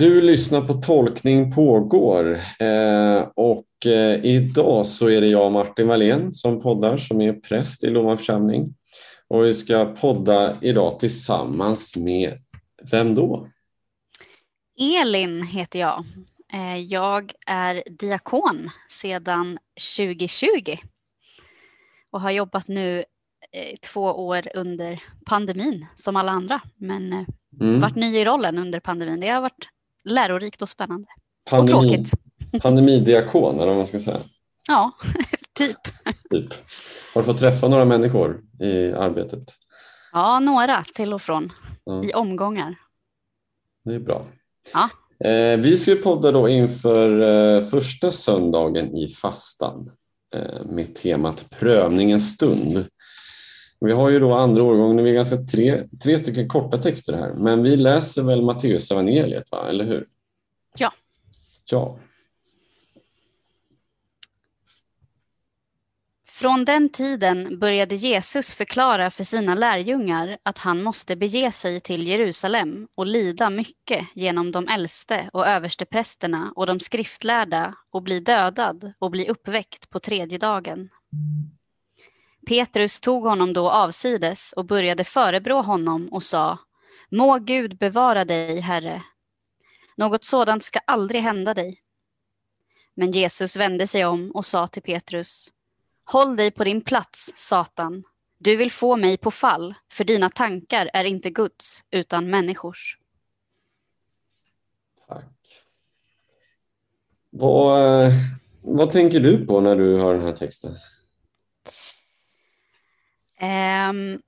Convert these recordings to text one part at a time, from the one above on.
du lyssnar på Tolkning pågår eh, och eh, idag så är det jag Martin Wallén som poddar som är präst i Lomma församling. Och vi ska podda idag tillsammans med, vem då? Elin heter jag. Eh, jag är diakon sedan 2020 och har jobbat nu två år under pandemin som alla andra. Men mm. varit ny i rollen under pandemin. Det har varit lärorikt och spännande. Pandemi, och tråkigt. Pandemidiakon eller vad man ska säga. Ja, typ. typ. Har du fått träffa några människor i arbetet? Ja, några till och från ja. i omgångar. Det är bra. Ja. Eh, vi ska podda då inför eh, första söndagen i fastan eh, med temat prövningens stund. Vi har ju då andra årgången, vi är ganska tre, tre stycken korta texter här, men vi läser väl Matteus evangeliet, va? eller hur? Ja. Ja. Från den tiden började Jesus förklara för sina lärjungar att han måste bege sig till Jerusalem och lida mycket genom de äldste och översteprästerna och de skriftlärda och bli dödad och bli uppväckt på tredje dagen. Petrus tog honom då avsides och började förebrå honom och sa Må Gud bevara dig, Herre. Något sådant ska aldrig hända dig. Men Jesus vände sig om och sa till Petrus Håll dig på din plats, Satan. Du vill få mig på fall, för dina tankar är inte Guds, utan människors. Tack. Vad, eh, vad tänker du på när du hör den här texten? Um,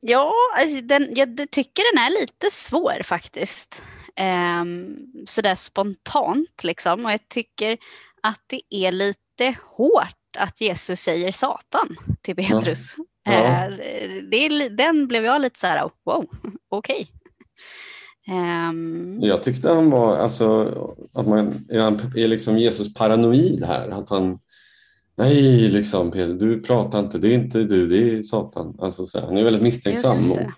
ja, alltså den, jag tycker den är lite svår faktiskt. Um, sådär spontant liksom. Och jag tycker att det är lite hårt att Jesus säger Satan till Petrus. Ja. Ja. Uh, det, den blev jag lite så här, wow, okej. Okay. Um, jag tyckte han var, alltså, att man är, är liksom Jesus paranoid här. Att han Nej, liksom Peter, du pratar inte, det är inte du, det är Satan. Alltså, så han är väldigt misstänksam mot,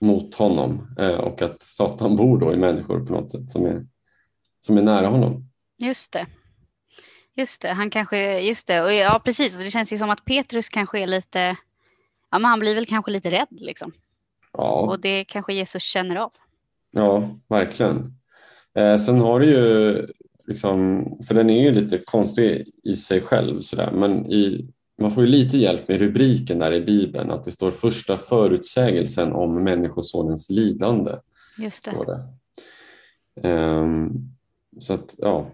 mot honom eh, och att Satan bor då i människor på något sätt som är, som är nära honom. Just det. Just det, han kanske, just det, och ja precis, det känns ju som att Petrus kanske är lite, ja men han blir väl kanske lite rädd liksom. Ja. Och det kanske Jesus känner av. Ja, verkligen. Eh, sen har du ju liksom, för den är ju lite konstig i sig själv sådär, men i, man får ju lite hjälp med rubriken där i Bibeln, att det står första förutsägelsen om Människosonens lidande. Just det. det. Um, så att, ja.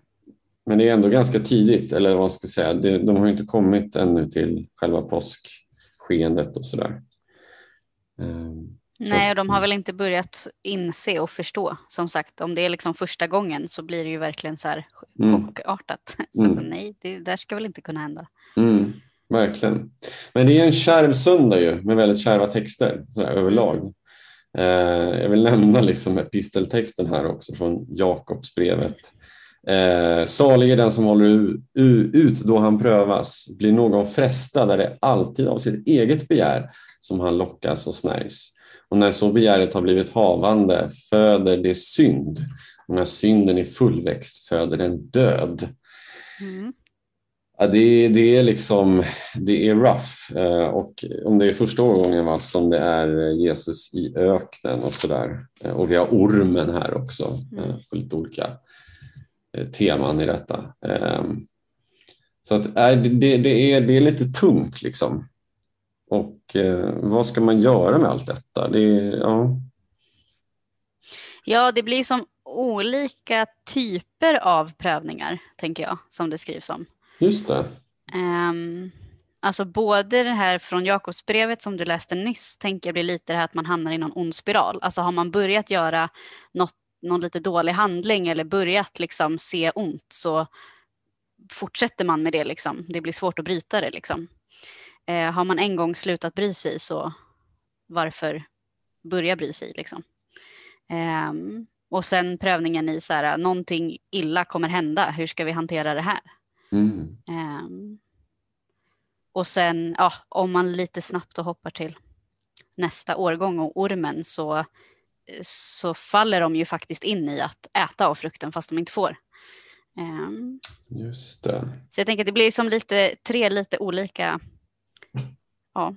Men det är ändå ganska tidigt, eller vad man ska säga, det, de har inte kommit ännu till själva påskskeendet och sådär. Um, Nej, och de har väl inte börjat inse och förstå. Som sagt, om det är liksom första gången så blir det ju verkligen så här mm. chockartat. Mm. så nej, det där ska väl inte kunna hända. Mm. Verkligen. Men det är en kärv söndag ju med väldigt kärva texter så här, överlag. Mm. Eh, jag vill nämna liksom episteltexten här också från Jakobsbrevet. Eh, salig är den som håller ut då han prövas. Blir någon frestad är det alltid av sitt eget begär som han lockas och snärjs. Och när så begäret har blivit havande föder det synd. Och när synden är fullväxt föder den död. Mm. Ja, det, det, är liksom, det är rough. Eh, och om det är första gången va, som det är Jesus i öknen och sådär. Eh, och vi har ormen här också. Mm. Eh, på lite olika teman i detta. Ehm, så att, det, det, är, det är lite tungt liksom. Och eh, vad ska man göra med allt detta? Det ja. ja, det blir som olika typer av prövningar, tänker jag, som det skrivs om. Just det. Um, alltså både det här från Jakobsbrevet som du läste nyss, tänker jag blir lite det här att man hamnar i någon ond spiral. Alltså har man börjat göra något, någon lite dålig handling eller börjat liksom se ont så fortsätter man med det. Liksom. Det blir svårt att bryta det. Liksom. Eh, har man en gång slutat bry sig så varför börja bry sig liksom? Eh, och sen prövningen i så här, någonting illa kommer hända, hur ska vi hantera det här? Mm. Eh, och sen, ja, om man lite snabbt och hoppar till nästa årgång och ormen så så faller de ju faktiskt in i att äta av frukten fast de inte får. Um, Just det. Så jag tänker att det blir som lite, tre lite olika ja,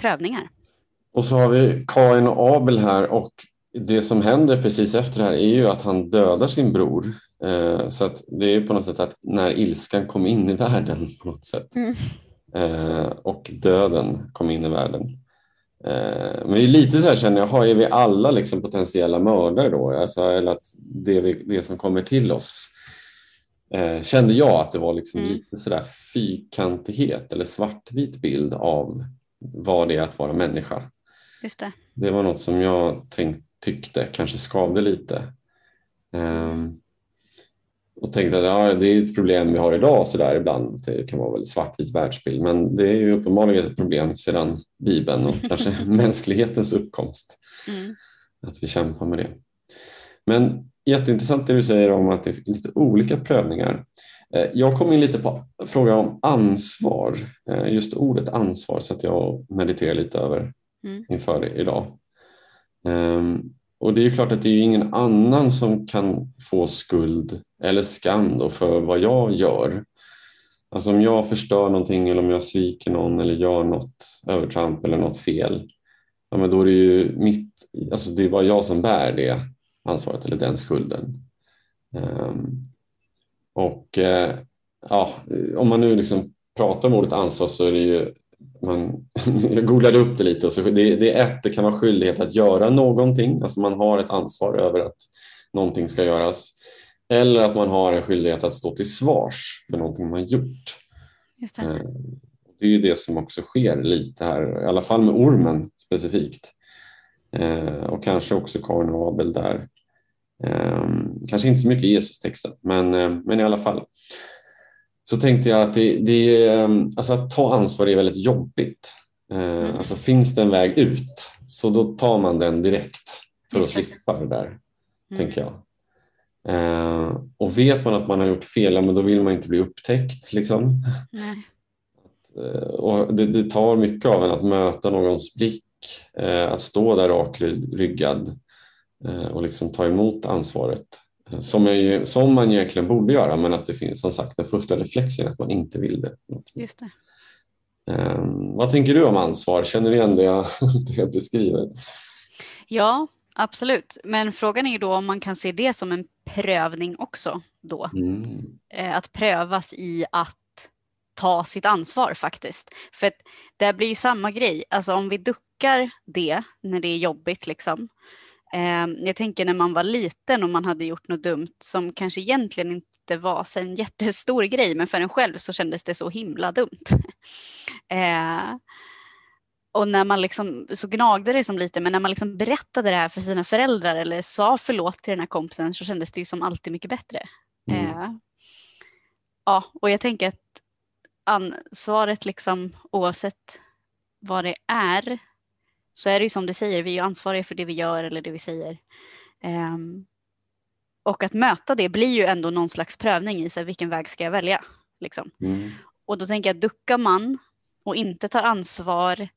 prövningar. Och så har vi Kain och Abel här och det som händer precis efter det här är ju att han dödar sin bror. Eh, så att det är på något sätt att när ilskan kom in i världen på något sätt mm. eh, och döden kom in i världen. Eh, men det är lite så här känner jag, är vi alla liksom potentiella mördare då? Alltså, eller att det, vi, det som kommer till oss eh, kände jag att det var liksom mm. lite sådär fyrkantighet eller svartvit bild av vad det är att vara människa. Just det. det var något som jag tänkt, tyckte kanske skavde lite. Um, och tänkte att ja, det är ett problem vi har idag så där ibland. Det kan vara väldigt svartvit världsbild men det är ju uppenbarligen ett problem sedan Bibeln och kanske mänsklighetens uppkomst. Mm. Att vi kämpar med det. Men jätteintressant det du säger om att det är lite olika prövningar. Eh, jag kom in lite på frågan om ansvar, eh, just ordet ansvar så att jag mediterar lite över mm. inför idag. Um, och det är klart att det är ingen annan som kan få skuld eller skam för vad jag gör. Alltså om jag förstör någonting eller om jag sviker någon eller gör något övertramp eller något fel, ja men då är det ju mitt, alltså det är bara jag som bär det ansvaret eller den skulden. Um, och eh, ja, om man nu liksom pratar om ordet ansvar så är det ju man, jag googlade upp det lite och så det, det är ett, det kan vara skyldighet att göra någonting, alltså man har ett ansvar över att någonting ska göras. Eller att man har en skyldighet att stå till svars för någonting man gjort. Det. Eh, det är ju det som också sker lite här, i alla fall med ormen specifikt. Eh, och kanske också Karin och Abel där. Eh, kanske inte så mycket Jesus-texten, men, men i alla fall så tänkte jag att det, det, alltså att ta ansvar är väldigt jobbigt. Mm. Alltså finns det en väg ut så då tar man den direkt för att slippa det där, mm. tänker jag. Och vet man att man har gjort fel, men då vill man inte bli upptäckt. Liksom. Nej. Och det, det, tar mycket av en att möta någons blick, att stå där rakryggad och liksom ta emot ansvaret som, är, som man egentligen borde göra men att det finns som sagt den första reflexen att man inte vill det. Just det. Um, vad tänker du om ansvar? Känner du igen det jag, det jag beskriver? Ja, absolut. Men frågan är ju då om man kan se det som en prövning också då. Mm. Eh, att prövas i att ta sitt ansvar faktiskt. För det blir ju samma grej, alltså om vi duckar det när det är jobbigt liksom, Eh, jag tänker när man var liten och man hade gjort något dumt som kanske egentligen inte var en jättestor grej, men för en själv så kändes det så himla dumt. eh, och när man liksom, så gnagde det som lite, men när man liksom berättade det här för sina föräldrar eller sa förlåt till den här kompisen så kändes det ju som alltid mycket bättre. Mm. Eh, ja, och jag tänker att ansvaret liksom oavsett vad det är så är det ju som du säger, vi är ju ansvariga för det vi gör eller det vi säger. Um, och att möta det blir ju ändå någon slags prövning i sig, vilken väg ska jag välja? Liksom. Mm. Och då tänker jag, duckar man och inte tar ansvar,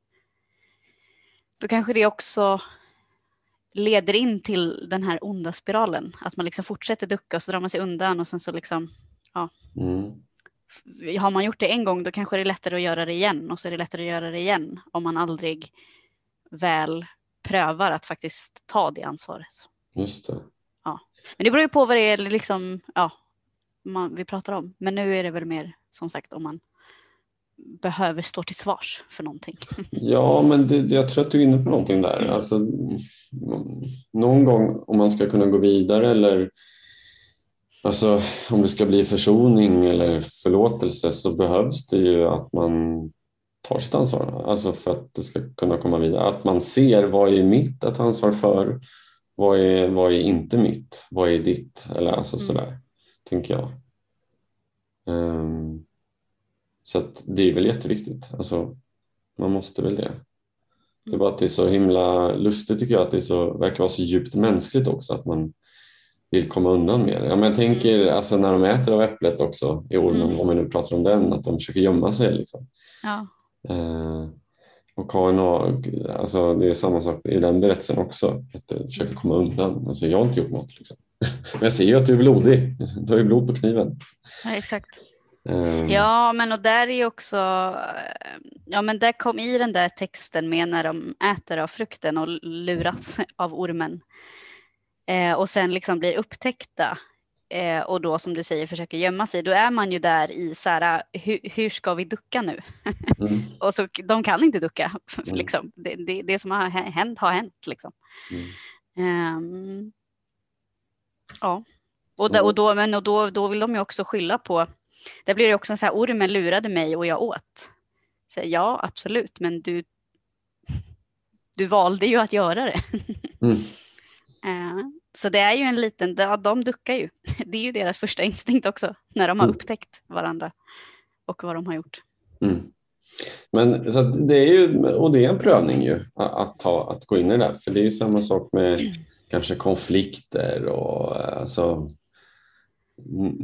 då kanske det också leder in till den här onda spiralen. Att man liksom fortsätter ducka och så drar man sig undan och sen så liksom, ja. Mm. Har man gjort det en gång då kanske det är lättare att göra det igen och så är det lättare att göra det igen om man aldrig väl prövar att faktiskt ta det ansvaret. Just det. Ja. Men det beror ju på vad det är liksom, ja, man, vi pratar om. Men nu är det väl mer som sagt om man behöver stå till svars för någonting. Ja, men det, jag tror att du är inne på någonting där. Alltså, någon gång om man ska kunna gå vidare eller alltså, om det ska bli försoning eller förlåtelse så behövs det ju att man tar sitt ansvar. Alltså för att det ska kunna komma vidare. Att man ser vad är mitt att ta ansvar för? Vad är, vad är inte mitt? Vad är ditt? Eller alltså mm. sådär, tänker jag. Um, så det är väl jätteviktigt. Alltså, man måste väl det. Det är bara att det är så himla lustigt tycker jag att det så, verkar vara så djupt mänskligt också att man vill komma undan med det. Ja, men jag tänker mm. alltså, när de äter av äpplet också i ormen, mm. om vi nu pratar om den, att de försöker gömma sig. Liksom. Ja. Eh, Och Karin alltså det är samma sak i den berättelsen också. Att du försöker komma undan. Alltså jag har inte gjort något. Liksom. Men jag ser ju att du är blodig. Du har ju blod på kniven. Ja, exakt. Um. Ja, men och där är ju också, ja men där kom i den där texten med när de äter av frukten och luras av ormen. Eh, och sen liksom blir upptäckta eh, och då som du säger försöker gömma sig, då är man ju där i så här, hur, hur ska vi ducka nu? Mm. och så de kan inte ducka, mm. liksom. det, det, det, som har hänt har hänt. Liksom. Um, ja, och, då, och, då, men, och då, då vill de ju också skylla på, där blir det också så här, ormen lurade mig och jag åt. Så, ja, absolut, men du, du valde ju att göra det. mm. Så det är ju en liten, de duckar ju. Det är ju deras första instinkt också, när de har mm. upptäckt varandra och vad de har gjort. Mm. Men så det är ju, och det är en prövning ju att, ta, att gå in i det, för det är ju samma sak med kanske konflikter och alltså mm,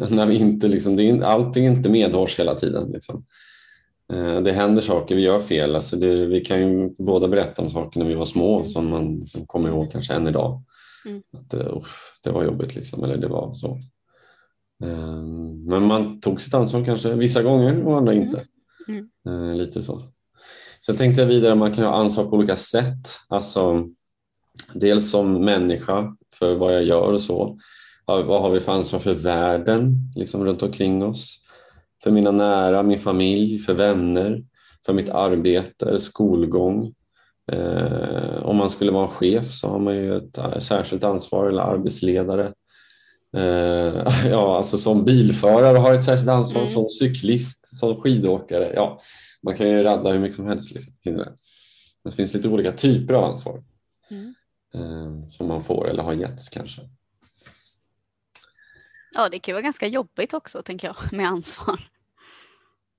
när vi inte liksom, det är, allting är inte medhårs hela tiden. Liksom. Eh, det händer saker, vi gör fel. Alltså det, vi kan ju båda berätta om saker när vi var små mm. som man liksom kommer ihåg kanske än idag. Mm. Att, uh, det var jobbigt liksom, eller det var så. Um, men man tog sitt ansvar kanske vissa gånger och andra inte. Mm. Uh, lite så. Sen tänkte jag vidare att man kan ha ansvar på olika sätt. Alltså, dels som människa för vad jag gör och så. Vad har vi för ansvar för världen liksom runt omkring oss? För mina nära, min familj, för vänner, för mitt arbete, skolgång. Eh, om man skulle vara en chef så har man ju ett eh, särskilt ansvar eller arbetsledare. Eh, ja, alltså som bilförare har ett särskilt ansvar, mm. som cyklist, som skidåkare. Ja, man kan ju radda hur mycket som helst. Liksom, det. det finns lite olika typer av ansvar mm. eh, som man får eller har getts kanske. Ja, det kan vara ganska jobbigt också, tänker jag, med ansvar.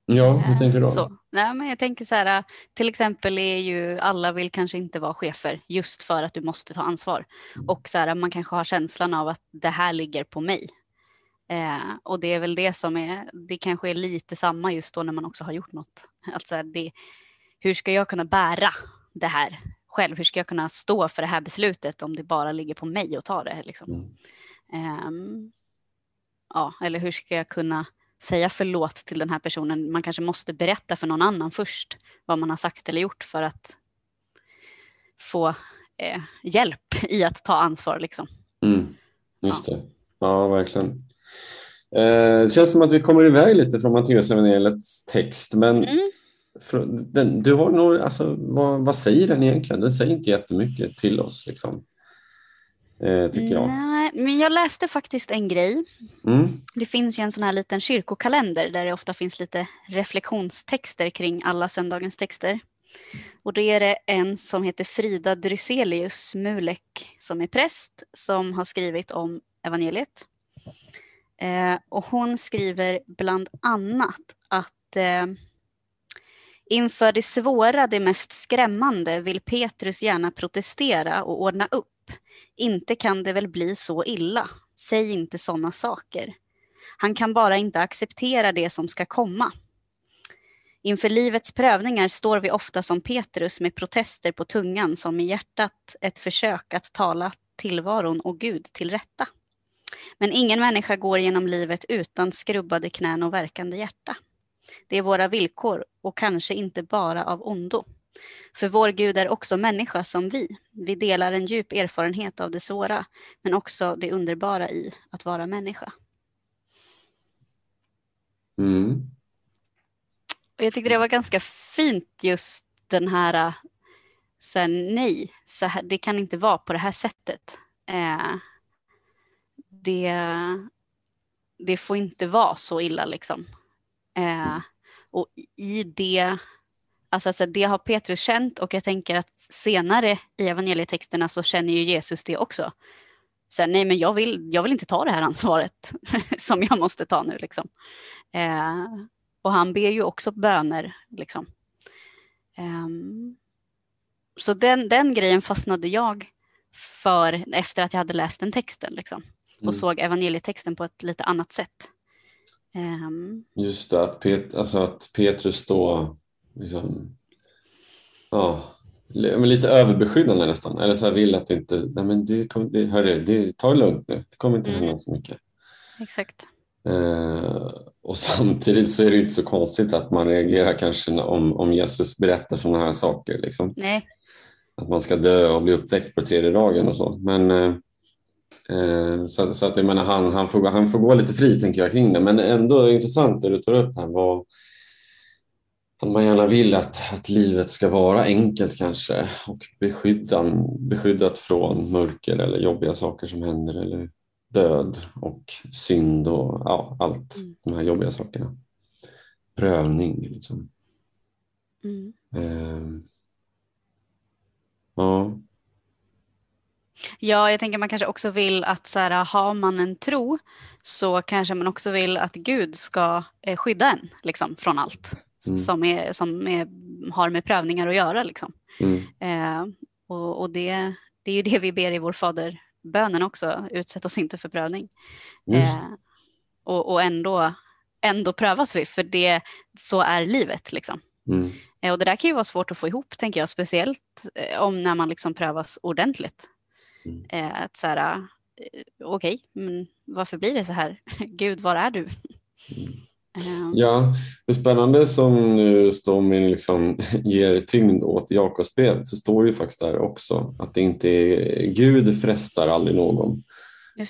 Ja, hur tänker du då? Så, nej, men jag tänker så här, till exempel är ju alla vill kanske inte vara chefer just för att du måste ta ansvar. Och så här, man kanske har känslan av att det här ligger på mig. Eh, och det är väl det som är, det kanske är lite samma just då när man också har gjort något. Alltså det, hur ska jag kunna bära det här själv? Hur ska jag kunna stå för det här beslutet om det bara ligger på mig att ta det? Liksom? Mm. Eh, ja, eller hur ska jag kunna säga förlåt till den här personen. Man kanske måste berätta för någon annan först vad man har sagt eller gjort för att få eh, hjälp i att ta ansvar. Liksom. Mm, just ja. det, ja verkligen. Eh, det känns som att vi kommer iväg lite från Matteusevangeliets text, men mm. den, du har nog, alltså, vad, vad, säger den egentligen? Den säger inte jättemycket till oss. Liksom. Eh, tycker jag. Nej, men jag läste faktiskt en grej. Mm. Det finns ju en sån här liten kyrkokalender där det ofta finns lite reflektionstexter kring alla söndagens texter. Och då är det en som heter Frida Dryselius Mulek som är präst som har skrivit om evangeliet. Eh, och hon skriver bland annat att eh, inför det svåra, det mest skrämmande vill Petrus gärna protestera och ordna upp inte kan det väl bli så illa. Säg inte sådana saker. Han kan bara inte acceptera det som ska komma. Inför livets prövningar står vi ofta som Petrus med protester på tungan som i hjärtat ett försök att tala tillvaron och Gud till rätta. Men ingen människa går genom livet utan skrubbade knän och verkande hjärta. Det är våra villkor och kanske inte bara av ondo. För vår Gud är också människa som vi. Vi delar en djup erfarenhet av det svåra, men också det underbara i att vara människa. Mm. Och jag tyckte det var ganska fint just den här, så här nej, så här, det kan inte vara på det här sättet. Eh, det, det får inte vara så illa liksom. Eh, och i det Alltså, alltså det har Petrus känt och jag tänker att senare i evangelietexterna så känner ju Jesus det också. Så nej men jag vill, jag vill inte ta det här ansvaret som jag måste ta nu liksom. Eh, och han ber ju också böner liksom. Eh, så den, den grejen fastnade jag för efter att jag hade läst den texten liksom. Och mm. såg evangelietexten på ett lite annat sätt. Um, Just det, att, Pet, alltså att Petrus då liksom ja, men lite överbeskyddande nästan. Eller så här vill att det inte, nej men det, kom, det, hörru, det, ta det lugnt nu, det kommer inte hända Mm. så mycket. Exakt. Eh, och samtidigt så är det ju inte så konstigt att man reagerar kanske om, om Jesus berättar sådana här saker. Liksom. Nej, Att man ska dö och bli uppväckt på tredje dagen och så. Men, eh, eh, så, så att jag menar, han, han, får, han får gå lite fri tänker jag kring det. Men ändå intressant det du tar upp här. Vad, att man gärna vill att, att livet ska vara enkelt kanske och beskyddan, beskyddat från mörker eller jobbiga saker som händer eller död och synd och ja, allt Mm. de här jobbiga sakerna. Prövning liksom. mm. Ehm. ja, Ja, jag tänker man kanske också vill att så här, har man en tro så kanske man också vill att Gud ska eh, skydda en liksom, från allt Mm. som, är, som är, har med prövningar att göra. Liksom. mm, Eh, och och det, det är ju det vi ber i vår faderbönen också, utsätt oss inte för prövning. Eh, och och ändå, ändå prövas vi, för det, så är livet. Liksom. mm, Eh, och det där kan ju vara svårt att få ihop, tänker jag, speciellt eh, om när man liksom prövas ordentligt. Mm. Eh, att så här, eh, okej, men varför blir det så här? Gud, var är du? Eh, Ja, det spännande som nu med liksom ger tyngd åt Jakobsbrevet så står det ju faktiskt där också att det inte är Gud frestar aldrig någon.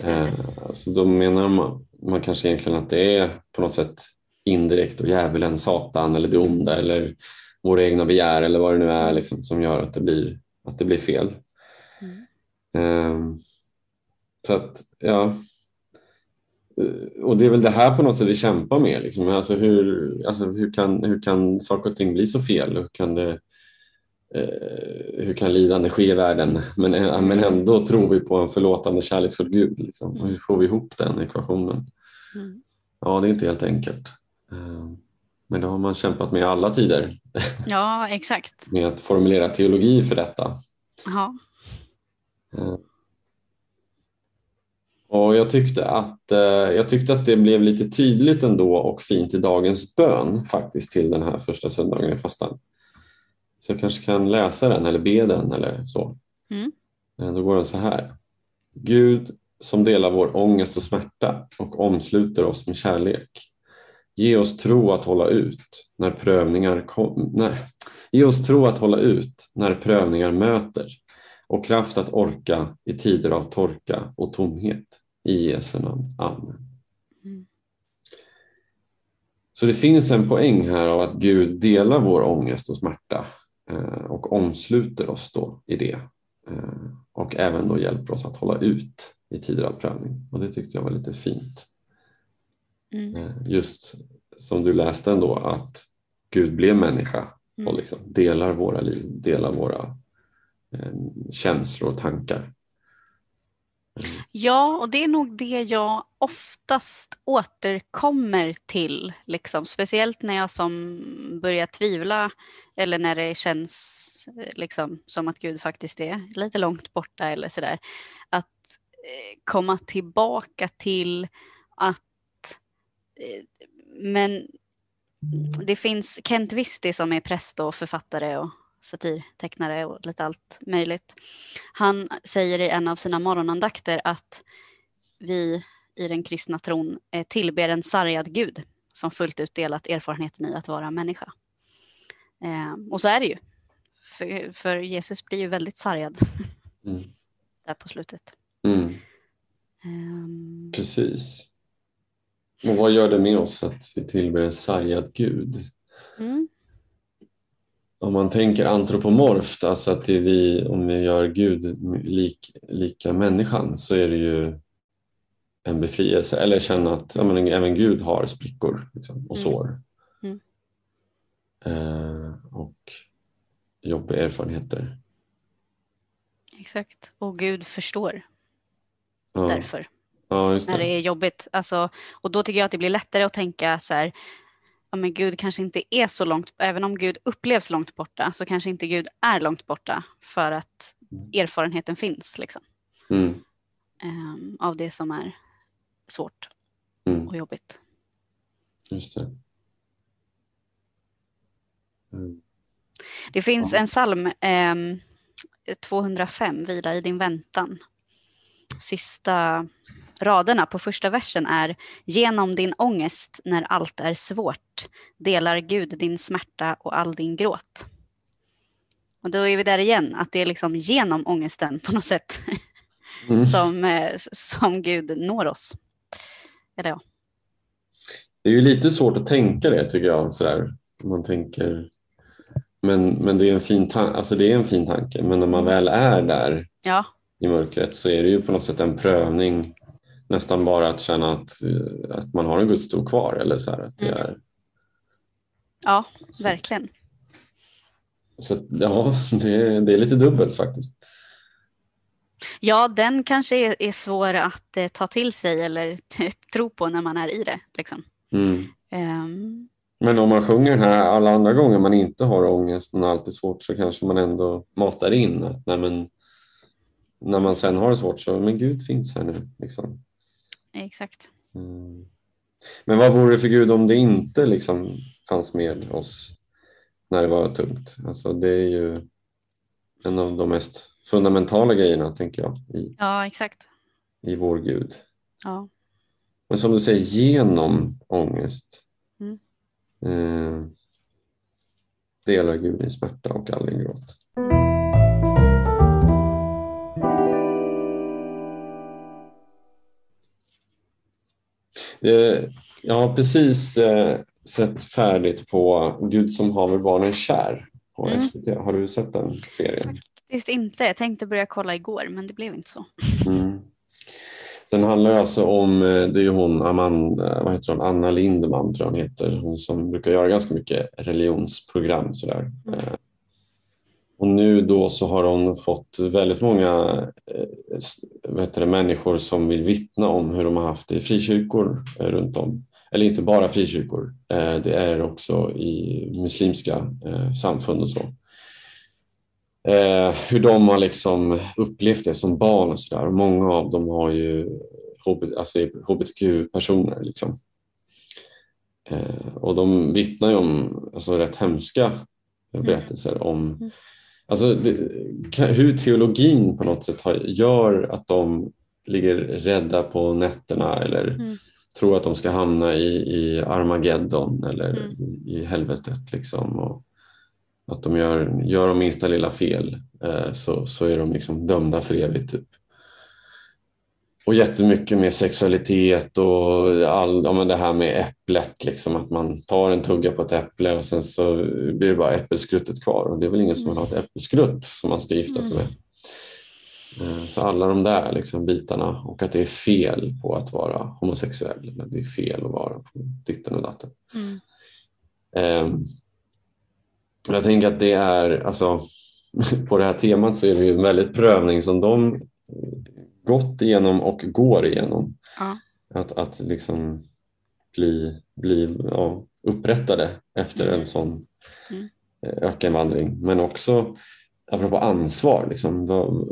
Eh, så då menar man, man kanske egentligen att det är på något sätt indirekt och djävulen, Satan eller det onda eller våra egna begär eller vad det nu är liksom, som gör att det blir, att det blir fel. Mm. Eh, så att, ja. Eh, Och det är väl det här på något sätt vi kämpar med. Liksom. Alltså hur, alltså hur, kan, hur kan saker och ting bli så fel? Hur kan, det, eh, hur kan lidande ske i världen? Men, eh, men ändå tror vi på en förlåtande kärleksfull Gud. Liksom. Hur får vi ihop den ekvationen? Mm. Ja, det är inte helt enkelt. Eh, Men det har man kämpat med i alla tider. Ja, exakt. Med att formulera teologi för detta. Ja. Och jag tyckte, att, eh, jag tyckte att det blev lite tydligt ändå och fint i dagens bön faktiskt till den här första söndagen i fastan. Så jag kanske kan läsa den eller be den eller så. Mm. Eh, Då går den så här. Gud som delar vår ångest och smärta och omsluter oss med kärlek. Ge oss tro att hålla ut när prövningar kom, nej. Ge oss tro att hålla ut när prövningar möter och kraft att orka i tider av torka och tomhet. I Jesu namn. Amen. Mm. Så det finns en poäng här av att Gud delar vår ångest och smärta eh, och omsluter oss då i det. Eh, och även då hjälper oss att hålla ut i tider av prövning. Och det tyckte jag var lite fint. Mm. Eh, Just som du läste ändå att Gud blev människa och Mm. liksom delar våra liv, delar våra Eh, känslor och tankar. Ja, och det är nog det jag oftast återkommer till. Liksom. Speciellt när jag som börjar tvivla eller när det känns eh, liksom, som att Gud faktiskt är lite långt borta eller sådär. Att eh, komma tillbaka till att men det finns Kent Visti som är präst och författare och satirtecknare och lite allt möjligt. Han säger i en av sina morgonandakter att vi i den kristna tron tillber en sargad gud som fullt ut delat erfarenheten i att vara människa. Eh, och så är det ju. För, för Jesus blir ju väldigt sargad Mm. där på slutet. Mm, Ehm, precis. Och vad gör det med oss att vi tillber en sargad Gud? mm, man tänker antropomorft, alltså att det vi, om vi gör Gud lik, lika människan så är det ju en befrielse. Eller känna att ja, men, även Gud har sprickor liksom, och Mm. sår. Mm. Eh, och jobbiga erfarenheter. exakt. Och Gud förstår Ja, därför. ja just när det det. är jobbigt. Alltså, och då tycker jag att det blir lättare att tänka så här, ja men Gud kanske inte är så långt, även om Gud upplevs långt borta, så kanske inte Gud är långt borta för att Mm. erfarenheten finns liksom, Mm, ehm, av det som är svårt mm, och jobbigt. just det. Mm. Det finns en psalm, eh, 205, Vila i din väntan. Sista raderna på första versen är Genom din ångest när allt är svårt delar Gud din smärta och all din gråt. Och då är vi där igen, att det är liksom genom ångesten på något sätt Mm. som, eh, som Gud når oss. Eller ja. Det är ju lite svårt att tänka det tycker jag. Sådär. Man tänker, men, men det, är en fin alltså det är en fin tanke. Men när man väl är där ja, i mörkret så är det ju på något sätt en prövning. Nästan bara att känna att, eh, att man har en gudstro kvar. Eller så här, att det Mm. är, ja, verkligen. så att, ja, det, är- det är lite dubbelt faktiskt. Ja, den kanske är, är svår att eh, ta till sig eller tro på när man är i det. Liksom. Mm. Ehm, Men om man sjunger den här alla andra gånger man inte har ångest och allt är svårt så kanske man ändå matar in att nej, men, när man sen har det svårt så men Gud finns här nu. Liksom. Exakt. Mm. Men vad vore det för Gud om det inte liksom fanns med oss när det var tungt? Alltså, det är ju en av de mest fundamentala grejerna tänker jag i, Ja, exakt. i vår Gud. Ja. Men som du säger, genom ångest Mm. eh, delar Gud din smärta och all din gråt. Jag har precis eh, sett färdigt på Gud som haver barnen kär på Mm. SVT. Har du sett den serien? Faktiskt inte. Jag tänkte börja kolla igår, men det blev inte så. Mm. Den handlar alltså om, eh, det är ju hon Amanda, vad heter hon, Anna Lindman tror jag hon heter, hon som brukar göra ganska mycket religionsprogram sådär. Mm. Och nu då så har hon fått väldigt många eh, heter det, människor som vill vittna om hur de har haft det i frikyrkor eh, runt om. Eller inte bara frikyrkor, eh, det är också i muslimska samfund och så hur de har liksom upplevt det som barn och sådär. Många av dem har ju alltså hbtq-personer. Liksom. Och de vittnar ju om alltså, rätt hemska berättelser om Mm. Alltså, det, hur teologin på något sätt har, gör att de ligger rädda på nätterna eller Mm. tror att de ska hamna i, i Armageddon eller Mm. i, i helvetet. Liksom. Och, att de gör, gör de minsta lilla fel eh, så, så är de liksom dömda för evigt. Typ. Och jättemycket med sexualitet och all, ja, men det här med äpplet. Liksom, att man tar en tugga på ett äpple och sen så blir det bara äppelskruttet kvar. Och det är väl ingen som vill ha ett äppelskrutt som man ska gifta sig med. Eh, Så alla de där liksom, bitarna och att det är fel på att vara homosexuell. Eller att det är fel att vara på ditten och datten. Mm. Ehm, Jag tänker att det är, alltså, på det här temat så är det ju en väldigt prövning som de gått igenom och går igenom. Ja. Att, att liksom bli, bli ja, upprättade efter Mm. en sån Mm. eh, ökenvandring. Men också apropå ansvar, liksom, vad,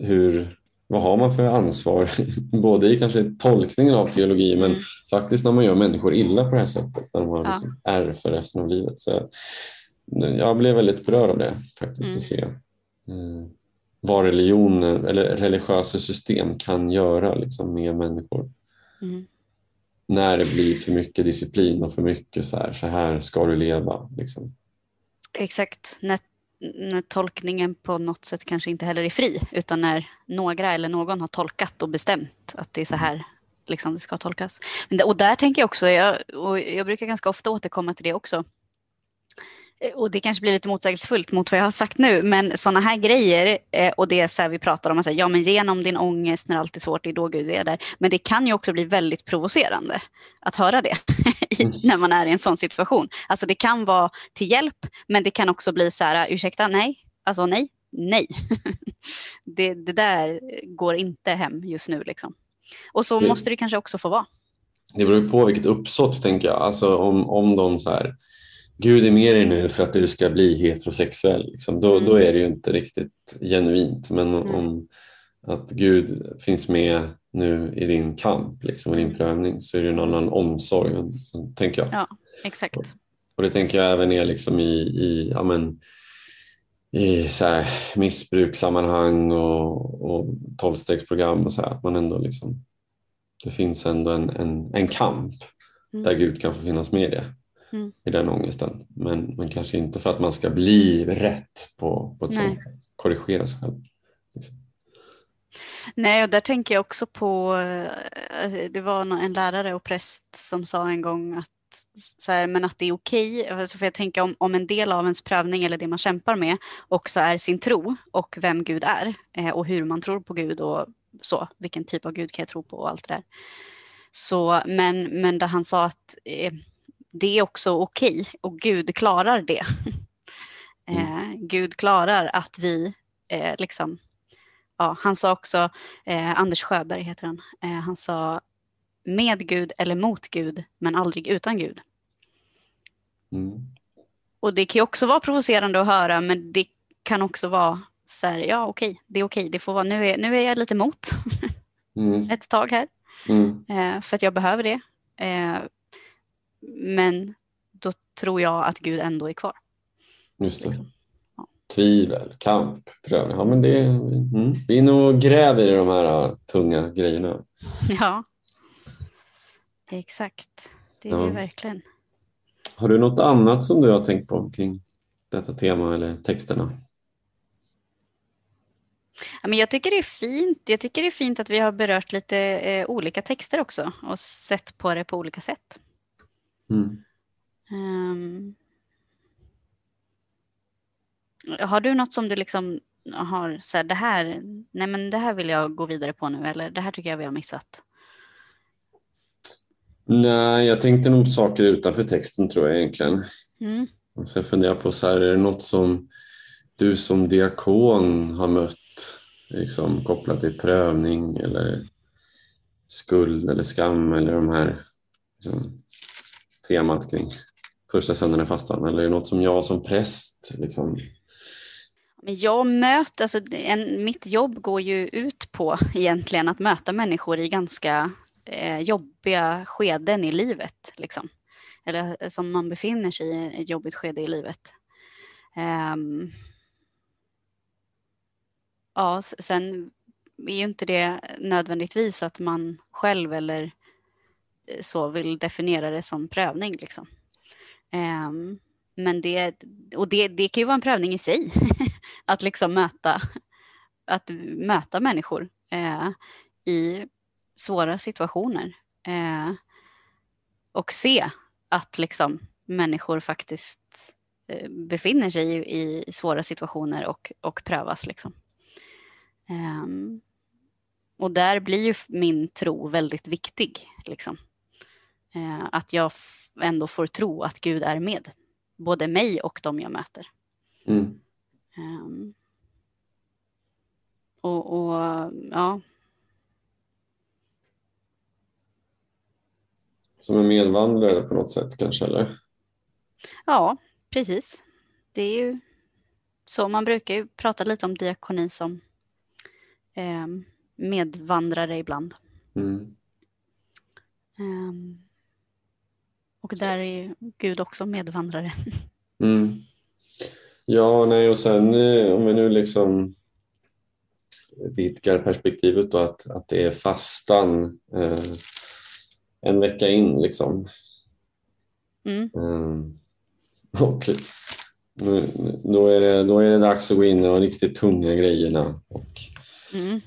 hur, vad har man för ansvar? Både i kanske tolkningen av teologi men Mm. faktiskt när man gör människor illa på det här sättet. När de har Ja. liksom ärr för resten av livet. Så jag blev väldigt berörd av det faktiskt Mm. att se eh, vad religionen eller religiösa system kan göra liksom, med människor. Mm. När det blir för mycket disciplin och för mycket så här, så här ska du leva. Liksom. Exakt. När, när tolkningen på något sätt kanske inte heller är fri, utan när några eller någon har tolkat och bestämt att det är så här liksom, det ska tolkas. Men och där tänker jag också, jag, och jag brukar ganska ofta återkomma till det också, och det kanske blir lite motsägelsefullt mot vad jag har sagt nu, men sådana här grejer eh, och det är så vi pratar om, att säga, ja men genom din ångest när allt är svårt, det är då Gud är där. Men det kan ju också bli väldigt provocerande att höra det Mm. när man är i en sån situation. Alltså det kan vara till hjälp, men det kan också bli så här, ursäkta, nej, alltså nej, nej. det, det där går inte hem just nu liksom. Och så måste det kanske också få vara. Det beror på vilket uppsåt tänker jag. Alltså om, om de så här Gud är med dig nu för att du ska bli heterosexuell. Liksom, då, Mm. då är det ju inte riktigt genuint. Men Mm. om att Gud finns med nu i din kamp, liksom, i din Mm. prövning, så är det en annan omsorg, tänker jag. Ja, exakt. Och det tänker jag även är liksom i, i ja, men, i så här missbrukssammanhang och, och tolvstegsprogram och så här, att man ändå liksom, det finns ändå en, en, en kamp Mm. där Gud kan få finnas med i det, Mm. i den ångesten. Men, men kanske inte för att man ska bli rätt på, på ett Nej. sånt sätt, korrigera sig själv. Nej, och där tänker jag också på, eh, det var en lärare och präst som sa en gång att så här, men att det är okej, alltså för jag tänker om, om en del av ens prövning eller det man kämpar med också är sin tro och vem Gud är eh, och hur man tror på Gud och så, vilken typ av Gud kan jag tro på och allt det där. Så, men, men där han sa att eh, det är också okej och Gud klarar det. eh, Gud klarar att vi eh, liksom ja, han sa också, eh, Anders Sjöberg heter han, eh, han sa med Gud eller mot Gud, men aldrig utan Gud. Mm. Och det kan ju också vara provocerande att höra, men det kan också vara så här, ja okej, det är okej, det får vara, nu är, nu är jag lite mot Mm. ett tag här, Mm. eh, för att jag behöver det. Men då tror jag att Gud ändå är kvar. Just det. Liksom. Ja. Tvivel, kamp, prövning. Ja, men det, mm. Vi är nog gräver i de här uh, tunga grejerna. Ja, exakt. Det är Ja. det verkligen. Har du något annat som du har tänkt på kring detta tema eller texterna? Ja, men jag tycker det är fint. Jag tycker det är fint att vi har berört lite eh, olika texter också och sett på det på olika sätt. Mm. Ehm. har du något som du liksom har så här, det här, nej men det här vill jag gå vidare på nu eller det här tycker jag vi har missat. Nej, jag tänkte nog saker utanför texten tror jag egentligen. Mm. Jag funderar på så här, är det något som du som diakon har mött liksom, kopplat till prövning eller skuld eller skam eller de här liksom, temat kring första söndagen i fastan? Eller är det något som jag som präst liksom, Men jag möter, alltså en, mitt jobb går ju ut på egentligen att möta människor i ganska eh, jobbiga skeden i livet. Liksom. Eller eh, som man befinner sig i ett jobbigt skede i livet. Um, ja, sen är ju inte det nödvändigtvis att man själv eller så vill definiera det som prövning. Liksom. Ehm, men det, och det, det kan ju vara en prövning i sig. att liksom möta, att möta människor eh, i svåra situationer. Eh, och se att liksom människor faktiskt eh, befinner sig i, i svåra situationer och, och prövas. Liksom. Ehm, och där blir ju min tro väldigt viktig. Liksom. Eh, att jag ändå får tro att Gud är med både mig och de jag möter. mm, Ehm. och, och ja, som en medvandrare på något sätt kanske? Eller? ja, precis. Det är ju så man brukar ju prata lite om diakoni som ehm, medvandrare ibland. Mm. Ehm, och där är Gud också medvandrare. Mm. Ja, nej, och sen eh, om vi nu liksom vidgar perspektivet då att, att det är fastan eh, en vecka in liksom. Mm, Mm. Och nu, då, är det, då är det dags att gå in i de riktigt tunga grejerna. Och mm,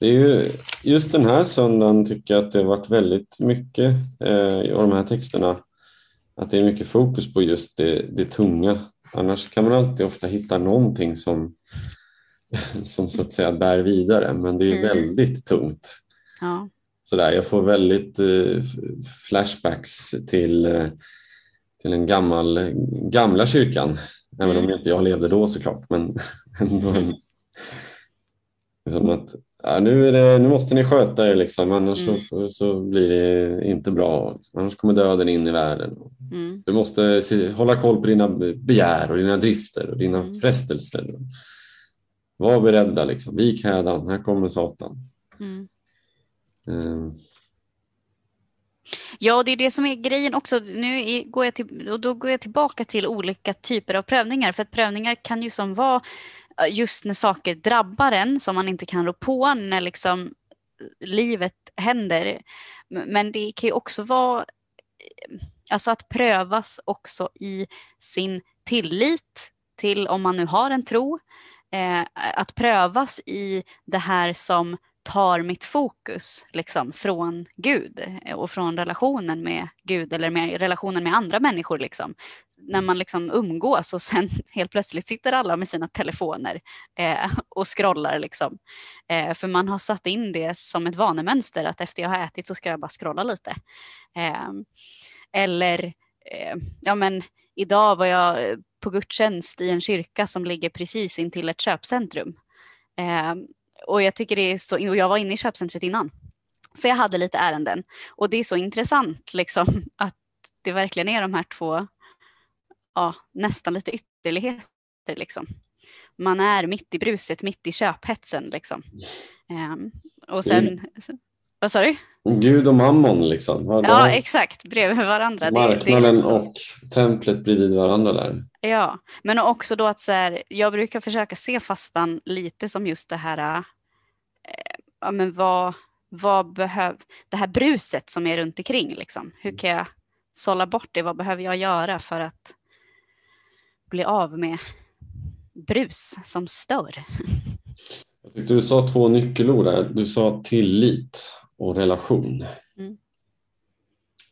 det är ju, just den här söndagen tycker jag att det har varit väldigt mycket eh, i de här texterna. Att det är mycket fokus på just det, det tunga. Annars kan man alltid ofta hitta någonting som, som så att säga bär vidare. Men det är Mm. väldigt tungt. ja, sådär. Jag får väldigt eh, flashbacks till, eh, till den gammal, gamla kyrkan. Även om Mm. inte jag levde då såklart. Men ändå en, liksom att, ja, nu, det, nu måste ni sköta er liksom, annars Mm. så, så blir det inte bra. Annars kommer döden in i världen. mm, Du måste se, hålla koll på dina begär och dina drifter och dina Mm. frestelser. Var beredda, liksom. vik hädan, här kommer Satan. mm. Eh, Ja, det är det som är grejen också. Nu går jag till, och då går jag tillbaka till olika typer av prövningar. För att prövningar kan ju som vara Eh, just när saker drabbar en som man inte kan rå på, när liksom eh, livet händer. Men det kan ju också vara eh, alltså att prövas också i sin tillit till, om man nu har en tro, eh, att prövas i det här som tar mitt fokus liksom, från Gud och från relationen med Gud eller med relationen med andra människor. Liksom. När man liksom umgås och sen helt plötsligt sitter alla med sina telefoner eh, och scrollar. Liksom. Eh, för man har satt in det som ett vanemönster att efter jag har ätit så ska jag bara scrolla lite. Eh, eller, eh, ja men idag var jag på gudstjänst i en kyrka som ligger precis intill ett köpcentrum. Ehm, och jag tycker det är så, och jag var inne i köpcentret innan. För jag hade lite ärenden. Och det är så intressant liksom att det verkligen är de här två, ja, nästan lite ytterligheter liksom. Man är mitt i bruset, mitt i köphetsen liksom. Um, och sen, mm. vad sa du? Gud och mammon liksom. Ja, exakt, bredvid varandra. Marknaden det och templet bredvid varandra där. Ja, men också då att så här, jag brukar försöka se fastan lite som just det här, ja men vad, vad behöv, det här bruset som är runt omkring liksom. Hur kan jag sålla bort det? Vad behöver jag göra för att bli av med brus som stör? Jag tyckte du sa två nyckelord där. Du sa tillit och relation. Mm.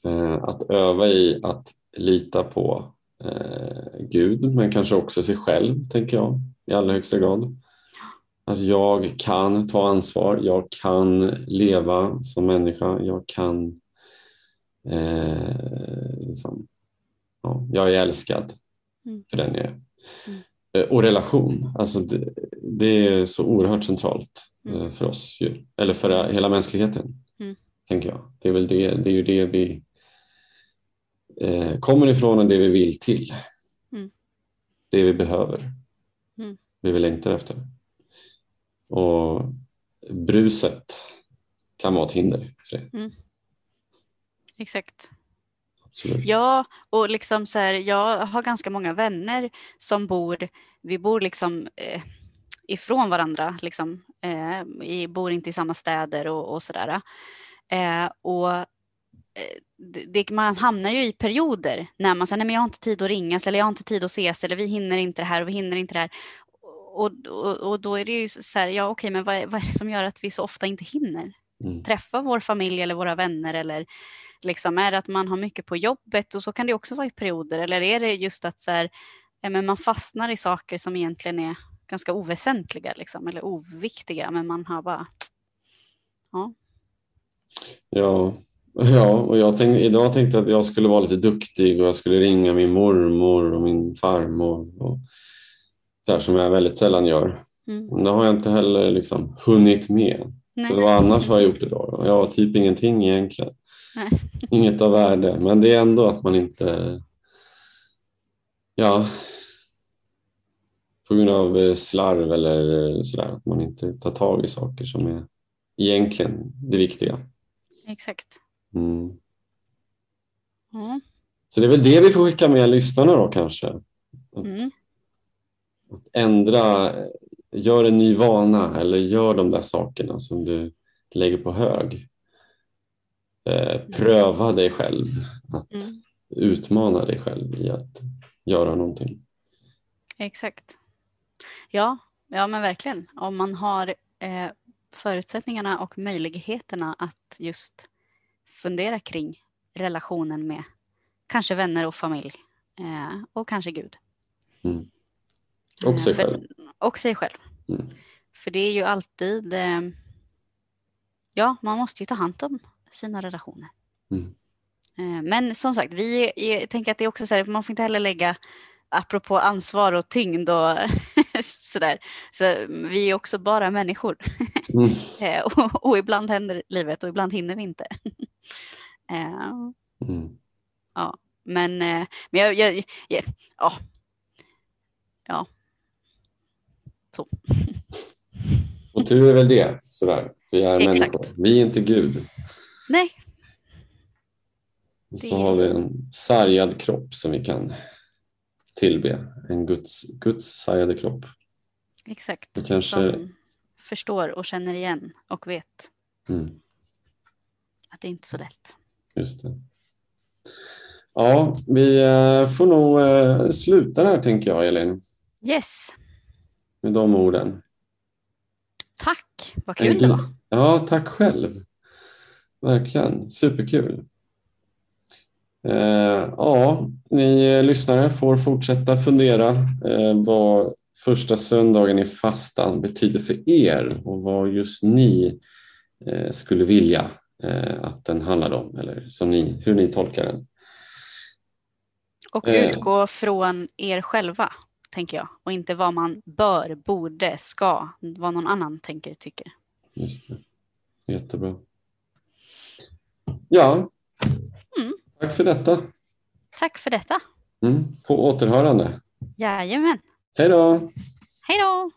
Eh, att öva i att lita på eh, Gud, men kanske också sig själv, tänker jag, i allra högsta grad. Att jag kan ta ansvar, jag kan leva som människa, jag kan eh, liksom, ja, jag är älskad mm. för den jag är. Mm. Eh, och relation, alltså det, det, är så oerhört centralt mm. Eh, för oss, eller för hela mänskligheten, mm. tänker jag. Det är, väl det, det är ju det vi eh, kommer ifrån och det vi vill till. Mm. Det vi behöver. Mm. Det vi längtar efter. Och bruset kan vara ett hinder för det. Mm. Exakt. Absolut. Ja, och liksom så här, jag har ganska många vänner som bor, vi bor liksom eh, ifrån varandra, liksom, eh, vi bor inte i samma städer och, och sådär. Eh, och Eh, det, man hamnar ju i perioder när man säger nej men jag har inte tid att ringas eller jag har inte tid att ses eller vi hinner inte det här och vi hinner inte det här. Och, och, och då är det ju så här, ja okej men vad är, vad är det som gör att vi så ofta inte hinner mm. träffa vår familj eller våra vänner eller liksom är det att man har mycket på jobbet och så kan det också vara i perioder eller är det just att så här, ja, men man fastnar i saker som egentligen är ganska oväsentliga liksom, eller oviktiga men man har bara ja. Ja, Ja, och jag tänkte, idag tänkte jag att jag skulle vara lite duktig och jag skulle ringa min mormor och min farmor. Och så här, som jag väldigt sällan gör. Mm. Det har jag inte heller liksom hunnit med. Nej. Så vad annars har jag gjort idag? Jag har typ ingenting egentligen. Nej. Inget av värde, men det är ändå att man inte... Ja, på grund av eh, slarv eller eh, sådär, att man inte tar tag i saker som är egentligen det viktiga. Exakt. Mm. Mm. Så det är väl det vi får skicka med lyssnarna då kanske. Mm. Att ändra, gör en ny vana eller gör de där sakerna som du lägger på hög. Eh, pröva dig själv, att mm. utmana dig själv i att göra någonting. Exakt. Ja, ja men verkligen. Om man har eh, förutsättningarna och möjligheterna att just fundera kring relationen med kanske vänner och familj eh, och kanske Gud. Mm. Och sig själv. och sig själv. Mm. För det är ju alltid, eh, ja man måste ju ta hand om sina relationer. Mm. Eh, men som sagt, vi jag tänker att det är också så här, man får inte heller lägga apropå ansvar och tyngd och sådär. Så vi är också bara människor. Mm. Eh, och, och, ibland händer livet och ibland hinner vi inte. Mm. Ja, men, men jag, jag, jag, ja. Ja. Så. Och tur är väl det, sådär. Vi är Exakt. människor. Vi är inte Gud. Nej. Och så Det- har vi en sargad kropp som vi kan tillbe. En Guds, Guds sargade kropp. Exakt. Det kanske... Som förstår och känner igen och vet Mm. att det inte är så lätt. Just det. Ja, vi eh, får nog eh, sluta där tänker jag, Elin, Yes, med de orden. tack. Vad kul det var. Ja, tack själv. Verkligen, superkul. Eh, ja, ni eh, lyssnare får fortsätta fundera eh, vad första söndagen i fastan betyder för er och vad just ni eh, skulle vilja eh, att den handlade om eller som ni, hur ni tolkar den. Och Eh. utgå från er själva, tänker jag. Och inte vad man bör, borde, ska, vad någon annan tänker, tycker. Just det. Jättebra. Ja, Mm. tack för detta. Tack för detta. Mm. På återhörande. Jajamän. Hej då! Hej då!